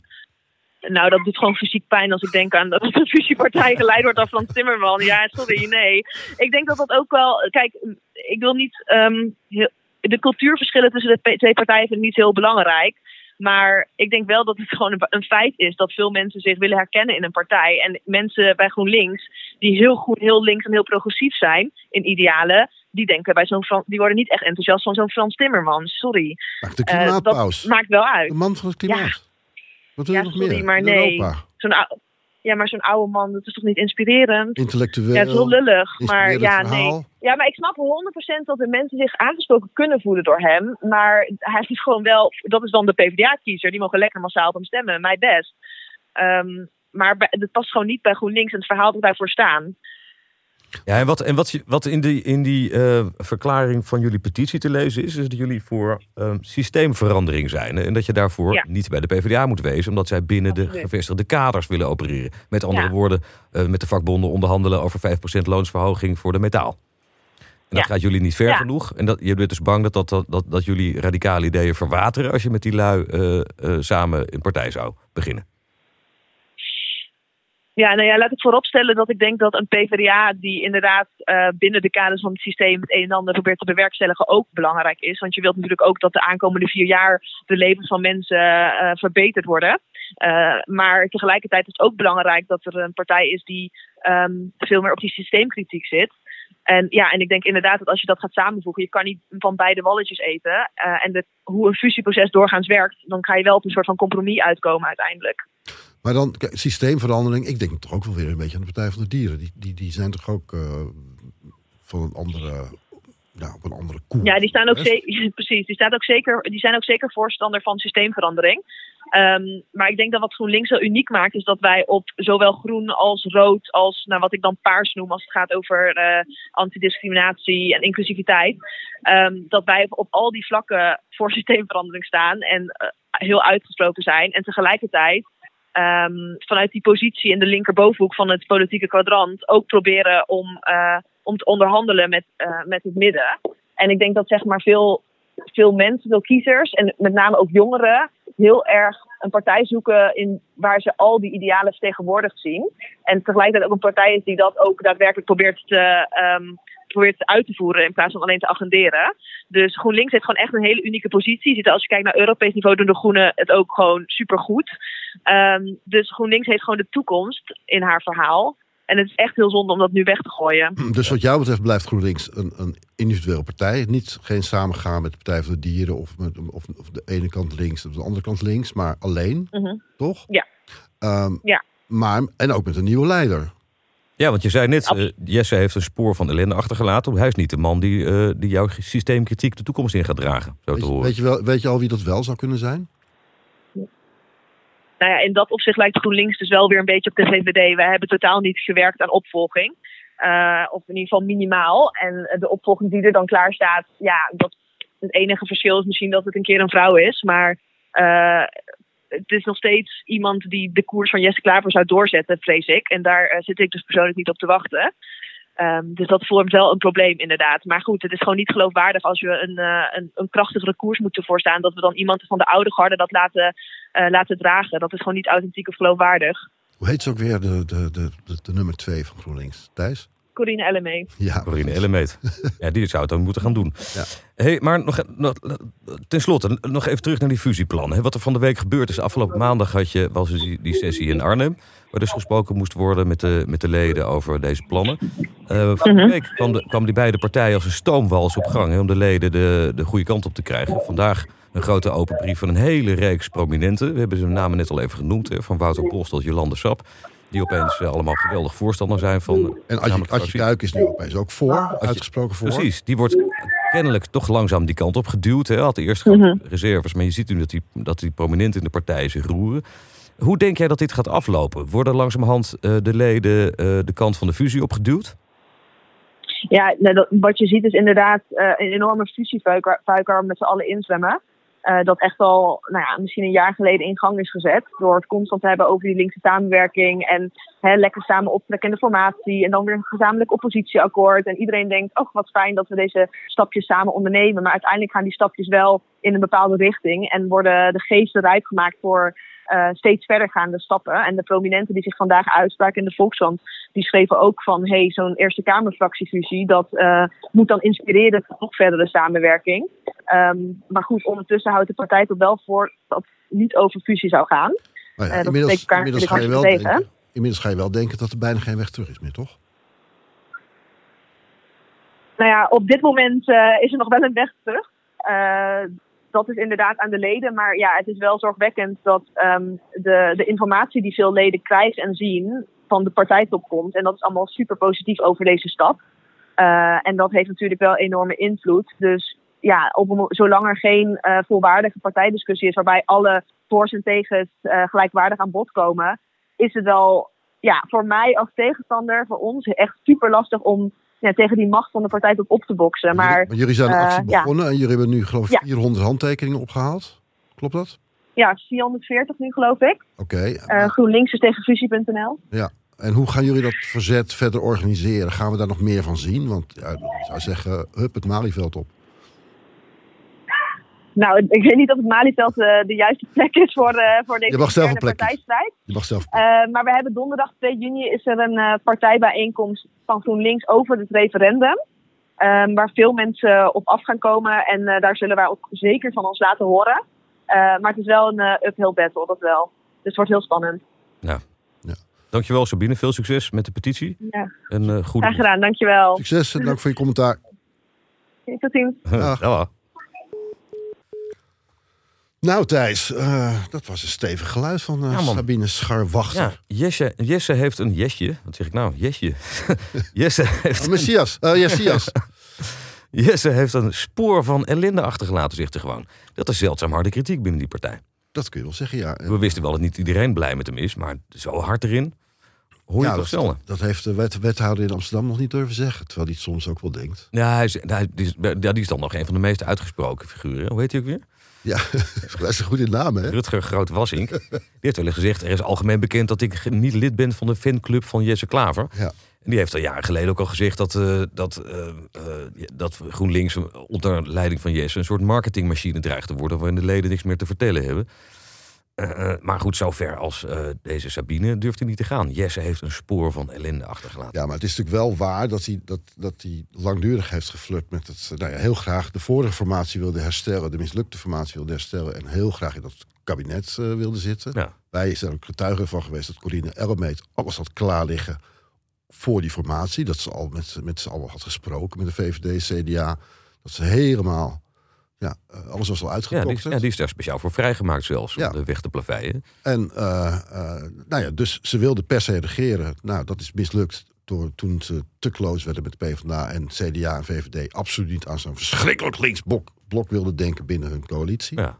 Nou, dat doet gewoon fysiek pijn als ik denk aan dat een fusiepartij geleid wordt door Frans Timmerman. Ja, sorry, nee. Ik denk dat dat ook wel. Kijk, ik wil niet. ehm, heel- de cultuurverschillen tussen de twee partijen vind ik niet heel belangrijk. Maar ik denk wel dat het gewoon een, feit is dat veel mensen zich willen herkennen in een partij. En mensen bij GroenLinks, die heel goed, heel links en heel progressief zijn in idealen, die denken bij zo'n die worden niet echt enthousiast van zo'n Frans Timmerman. Sorry. Maakt de Eh, klimaatpaus. dat maakt wel uit. de man van het klimaat. Wat wil je Ja, nog sorry, meer? maar nee. Europa. Zo'n ja, maar zo'n oude man, dat is toch niet inspirerend? Intellectueel. Ja, het is heel lullig. Maar ja, verhaal. nee. Ja, maar ik snap 100% dat de mensen zich aangesproken kunnen voelen door hem. Maar hij is gewoon wel, dat is dan de PvdA-kiezer. Die mogen lekker massaal op hem stemmen, mij best. Ehm, maar het past gewoon niet bij GroenLinks en het verhaal dat wij voor staan. Ja, en wat, en wat, in die, in die eh, verklaring van jullie petitie te lezen is, is dat jullie voor ehm, systeemverandering zijn. En dat je daarvoor Ja. niet bij de PvdA moet wezen, omdat zij binnen de gevestigde kaders willen opereren. Met andere Ja. woorden, eh, met de vakbonden onderhandelen over 5% loonsverhoging voor de metaal. En dat Ja. gaat jullie niet ver genoeg. En dat, je bent dus bang dat, dat, dat, dat, jullie radicale ideeën verwateren als je met die lui eh, samen een partij zou beginnen. Ja, nou ja, laat ik vooropstellen dat ik denk dat een PvdA die inderdaad eh, binnen de kaders van het systeem het een en ander probeert te bewerkstelligen ook belangrijk is. Want je wilt natuurlijk ook dat de aankomende vier jaar de levens van mensen eh, verbeterd worden. Eh, maar tegelijkertijd is het ook belangrijk dat er een partij is die ehm, veel meer op die systeemkritiek zit. En ja, en ik denk inderdaad dat als je dat gaat samenvoegen, je kan niet van beide walletjes eten. En de, hoe een fusieproces doorgaans werkt, dan ga je wel op een soort van compromis uitkomen uiteindelijk. Maar dan, systeemverandering. Ik denk toch ook wel weer een beetje aan de Partij van de Dieren. Die, die, die zijn toch ook eh, van een andere, ja, op een andere koer. Ja, die staan ook zeker, [laughs] precies. Die, staat ook zeker, die zijn ook zeker voorstander van systeemverandering. Ehm, maar ik denk dat wat GroenLinks zo uniek maakt, is dat wij op zowel groen als rood, als nou, wat ik dan paars noem als het gaat over eh, antidiscriminatie en inclusiviteit, ehm, dat wij op al die vlakken voor systeemverandering staan en eh, heel uitgesproken zijn. En tegelijkertijd ehm, vanuit die positie in de linkerbovenhoek van het politieke kwadrant ook proberen om, eh, om te onderhandelen met, eh, met het midden. En ik denk dat zeg maar veel, veel mensen, veel kiezers en met name ook jongeren heel erg een partij zoeken in waar ze al die idealen vertegenwoordigd zien. En tegelijkertijd ook een partij is die dat ook daadwerkelijk probeert te, ehm, probeert uit te voeren in plaats van alleen te agenderen. Dus GroenLinks heeft gewoon echt een hele unieke positie. Ziet, Als je kijkt naar Europees niveau doen de Groenen het ook gewoon supergoed. Um, dus GroenLinks heeft gewoon de toekomst in haar verhaal. En het is echt heel zonde om dat nu weg te gooien. Dus wat jou betreft blijft GroenLinks een, een individuele partij. Niet geen samengaan met de Partij voor de Dieren of, met, of, of de ene kant links of de andere kant links, maar alleen, Mhm. toch? Ja. Ehm, Ja. Maar, en ook met een nieuwe leider. Ja, want je zei net, eh, Jesse heeft een spoor van ellende achtergelaten. Hij is niet de man die, eh, die jouw systeemkritiek de toekomst in gaat dragen. Zo Weet te je, horen. weet, je wel, weet je al wie dat wel zou kunnen zijn? nou ja, in dat opzicht lijkt GroenLinks dus wel weer een beetje op de VVD. We hebben totaal niet gewerkt aan opvolging. Eh, of in ieder geval minimaal. En de opvolging die er dan klaar staat, ja, dat, het enige verschil is misschien dat het een keer een vrouw is. Maar eh, het is nog steeds iemand die de koers van Jesse Klaver zou doorzetten, vrees ik. En daar eh, zit ik dus persoonlijk niet op te wachten. Ehm, dus dat vormt wel een probleem, inderdaad. Maar goed, het is gewoon niet geloofwaardig als we een, eh, een, een krachtigere koers moeten voorstaan. Dat we dan iemand van de oude garde dat laten, eh, laten dragen. Dat is gewoon niet authentiek of geloofwaardig. Hoe heet ze ook weer, de, de, de, de nummer twee van GroenLinks? Thijs? Corine Ellemee. Ja, Corine Ellemeet. ja, die zou het dan moeten gaan doen. Ja. Hey, maar nog, nog, ten slotte, nog even terug naar die fusieplannen. hè. Wat er van de week gebeurd is, afgelopen maandag had je, was er die, die sessie in Arnhem. Waar dus gesproken moest worden met de, met de leden over deze plannen. Eh van de week kwam, de, kwam die beide partijen als een stoomwals op gang hè, om de leden de, de goede kant op te krijgen. Vandaag een grote open brief van een hele reeks prominenten. We hebben ze namen net al even genoemd. Hè, van Wouter Bos tot Jolande Sap. Die opeens eh, allemaal geweldig voorstander zijn van. en gezamenlijke Adje, Adje fractie. Kuik is nu opeens ook voor, uitgesproken voor. Precies, die wordt kennelijk toch langzaam die kant op geduwd. Hij had eerst grote reserves, maar je ziet nu dat die, dat die prominenten in de partij zich roeren. Hoe denk jij dat dit gaat aflopen? Worden langzamerhand eh, de leden eh, de kant van de fusie opgeduwd? Ja, dat, wat je ziet is inderdaad eh, een enorme fusievuiker met z'n allen inzwemmen. Eh, dat echt al nou ja, misschien een jaar geleden in gang is gezet. Door het constant te hebben over die linkse samenwerking. En hè, lekker samen optrekken in de formatie. En dan weer een gezamenlijk oppositieakkoord. En iedereen denkt, oh wat fijn dat we deze stapjes samen ondernemen. Maar uiteindelijk gaan die stapjes wel in een bepaalde richting. En worden de geesten rijp gemaakt voor eh, steeds verdergaande stappen. En de prominenten die zich vandaag uitspraken in de Volkskrant, die schreven ook van hey, zo'n Eerste Kamerfractiefusie, dat eh, moet dan inspireren tot nog verdere samenwerking. Ehm, maar goed, ondertussen houdt de partij toch wel voor dat het niet over fusie zou gaan. Nou ja, Eh, dat inmiddels, ga je wel denken, inmiddels ga je wel denken dat er bijna geen weg terug is meer, toch? Nou ja, op dit moment is er nog wel een weg terug. Dat is inderdaad aan de leden. Maar ja, het is wel zorgwekkend dat ehm, de, de informatie die veel leden krijgen en zien van de partijtop komt. En dat is allemaal super positief over deze stap. Eh, en dat heeft natuurlijk wel enorme invloed. Dus ja, op, zolang er geen eh, volwaardige partijdiscussie is waarbij alle voor's en tegens eh, gelijkwaardig aan bod komen, is het wel ja, voor mij als tegenstander, voor ons, echt super lastig om ja, tegen die macht van de partij op op te boksen. Maar jullie, jullie zijn een eh, actie begonnen en jullie hebben nu geloof ik Ja. 400 handtekeningen opgehaald. Klopt dat? ja, 440 nu geloof ik. Oké. Eh, GroenLinks is tegen fusie.nl. Ja. En hoe gaan jullie dat verzet verder organiseren? Gaan we daar nog meer van zien? Want ja, ik zou zeggen, hup het Malieveld op. Nou, ik weet niet of het Malieveld eh, de juiste plek is voor, eh, voor deze Je mag zelf een interne plek kiezen. partijstrijd. Je mag zelf. Eh, maar we hebben donderdag 2 juni is er een eh, partijbijeenkomst van GroenLinks over het referendum. Ehm, waar veel mensen op af gaan komen. En eh, daar zullen wij ook zeker van ons laten horen. Eh, maar het is wel een eh, uphill battle, dat wel. Dus het wordt heel spannend. Dankjewel Sabine, veel succes met de petitie. Ja. En eh goede Graag gedaan, dankjewel. Succes en dank voor je commentaar. Tot ziens. [laughs] Dag. Ja, Nou Thijs, eh, dat was een stevig geluid van eh, Ja. Sabine Scharwachter. ja Jesse, Jesse heeft een jesje. Wat zeg ik nou? Jesje. [laughs] Jesse, heeft Oh, een, Messias. Eh Jessias. [laughs] Jesse heeft een spoor van ellende achtergelaten, zegt hij gewoon. Dat is zeldzaam harde kritiek binnen die partij. dat kun je wel zeggen, ja. We wisten wel dat niet iedereen blij met hem is, maar zo hard erin hoor je ja, toch dat, dat heeft de wet, wethouder in Amsterdam nog niet durven zeggen. Terwijl hij het soms ook wel denkt. Ja, hij is, hij, die, is, die is dan nog een van de meest uitgesproken figuren. Hoe heet hij ook weer? Ja, [laughs] dat is een goede naam, hè? Rutger Groot-Wassink. Die heeft wel eens gezegd, er is algemeen bekend dat ik niet lid ben van de fanclub van Jesse Klaver. Ja. En die heeft al jaren geleden ook al gezegd dat, eh, dat, eh, dat GroenLinks onder leiding van Jesse een soort marketingmachine dreigt te worden waarin de leden niks meer te vertellen hebben. Eh, eh, maar goed, zover als eh, deze Sabine durft hij niet te gaan. Jesse heeft een spoor van ellende achtergelaten. Ja, maar het is natuurlijk wel waar dat hij, dat, dat hij langdurig heeft geflirt met het. Nou ja, heel graag de vorige formatie wilde herstellen, de mislukte formatie wilde herstellen. En heel graag in dat kabinet wilde zitten. Ja. Wij zijn ook getuigen van geweest dat Corine Ellemeet alles had klaar liggen voor die formatie. Dat ze al met, met z'n allen had gesproken met de VVD, CDA. Dat ze helemaal, ja, eh, alles was al Ja, die, ja, die is daar speciaal voor vrijgemaakt zelfs, Ja. om de weg te plaveien. En eh, eh, nou ja, dus ze wilden per se regeren. Nou, dat is mislukt door toen ze te close werden met de PvdA en CDA en VVD absoluut niet aan zo'n verschrikkelijk linksblok blok wilden denken binnen hun coalitie. Ja.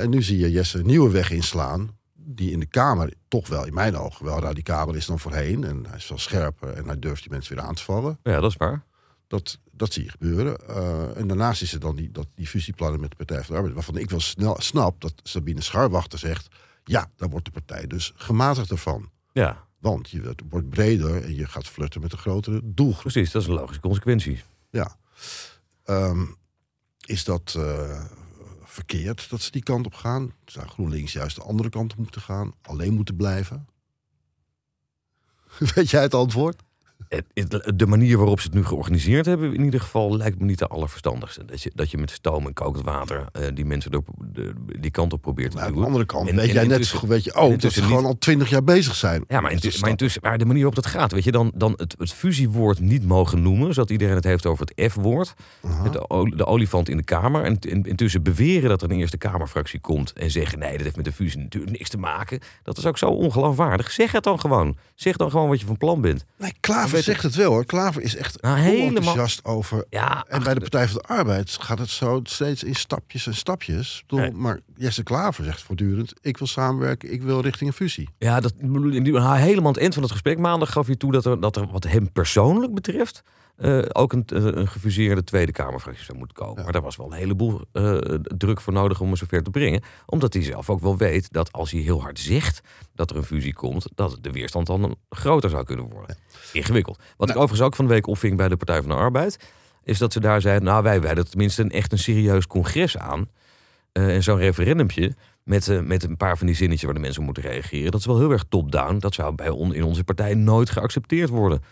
En nu zie je Jesse een nieuwe weg inslaan. Die in de Kamer toch wel, in mijn ogen, wel radicaler is dan voorheen. En hij is wel scherper en hij durft die mensen weer aan te vallen. ja, dat is waar. Dat, dat zie je gebeuren. Eh, en daarnaast is er dan die, dat, die fusieplannen met de Partij van de Arbeid. Waarvan ik wel snel snap dat Sabine Scharwachter zegt... ja, daar wordt de partij dus gematigder van. Ja, Want je wordt- wordt breder en je gaat flirten met een grotere doelgroep. precies. Dat is een logische consequentie. Ja. Ehm, is dat eh, verkeerd dat ze die kant op gaan? Zou GroenLinks juist de andere kant op moeten gaan? Alleen moeten blijven? [laughs] Weet jij het antwoord? De manier waarop ze het nu georganiseerd hebben, in ieder geval, lijkt me niet de allerverstandigste. Dat je, dat je met stoom en kokend water eh, die mensen door, de, die kant op probeert te Maar aan de andere kant En- weet en jij net zo weet je en ook, dat ze niet- gewoon al twintig jaar bezig zijn. Ja, maar, intussen, maar, intussen, maar de manier waarop dat gaat, weet je, dan, dan het, het fusiewoord niet mogen noemen, zodat iedereen het heeft over het F-woord. De olifant in de Kamer. En in- intussen beweren dat er een Eerste Kamerfractie komt en zeggen: nee, dat heeft met de fusie natuurlijk niks te maken. Dat is ook zo ongeloofwaardig. Zeg het dan gewoon. Zeg dan gewoon wat je van plan bent. Nee, Klaver zegt het wel hoor. Klaver is echt Nou, heel helemaal- enthousiast over. Ja, En bij de Partij van de Arbeid gaat het zo steeds in stapjes en stapjes. Bedoel, Nee. Maar Jesse Klaver zegt voortdurend: ik wil samenwerken, ik wil richting een fusie. Ja, dat, helemaal aan het eind van het gesprek maandag gaf hij toe dat er, dat er wat hem persoonlijk betreft eh, ook een, eh, een gefuseerde Tweede Kamerfractie zou moeten komen. Ja. Maar daar was wel een heleboel eh, druk voor nodig om hem zover te brengen. Omdat hij zelf ook wel weet dat als hij heel hard zegt dat er een fusie komt, dat de weerstand dan groter zou kunnen worden. Ingewikkeld. Wat ik overigens ook van de week opving bij de Partij van de Arbeid, is dat ze daar zeiden, nou wij wijden tenminste een, echt een serieus congres aan. En zo'n referendumpje met, eh, met een paar van die zinnetjes waar de mensen op moeten reageren. Dat is wel heel erg top-down. Dat zou bij on, in onze partij nooit geaccepteerd worden.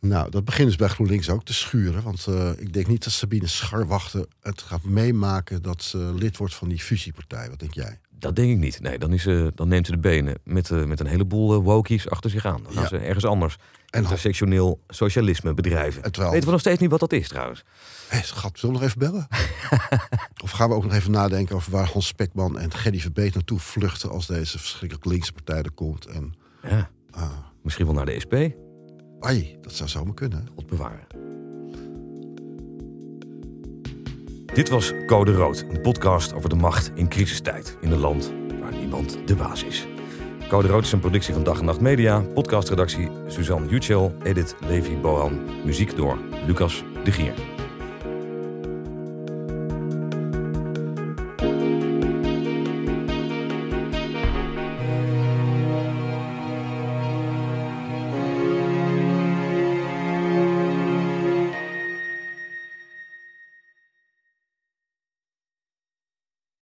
Nou, dat begint dus bij GroenLinks ook te schuren. Want eh, ik denk niet dat Sabine Scharwachter het gaat meemaken dat ze lid wordt van die fusiepartij. Wat denk jij? Dat denk ik niet. Nee, dan, is, ze dan neemt ze de benen met, eh, met een heleboel eh, wokies achter zich aan. Dan gaan Ja. ze ergens anders En intersectioneel socialisme bedrijven. En terwijl- Weten we nog steeds niet wat dat is trouwens. Hé, schat, zullen we nog even bellen? [laughs] of gaan we ook nog even nadenken over waar Hans Spekman en Gerdy Verbeet naartoe vluchten als deze verschrikkelijk linkse partij er komt? En Ja, ah, misschien wel naar de SP. ai, dat zou zomaar kunnen. God bewaren. Dit was Code Rood, een podcast over de macht in crisistijd in een land waar niemand de baas is. Code Rood is een productie van Dag en Nacht Media, podcastredactie Suzanne Jutschel, edit Levi Bohan, muziek door Lucas de Gier.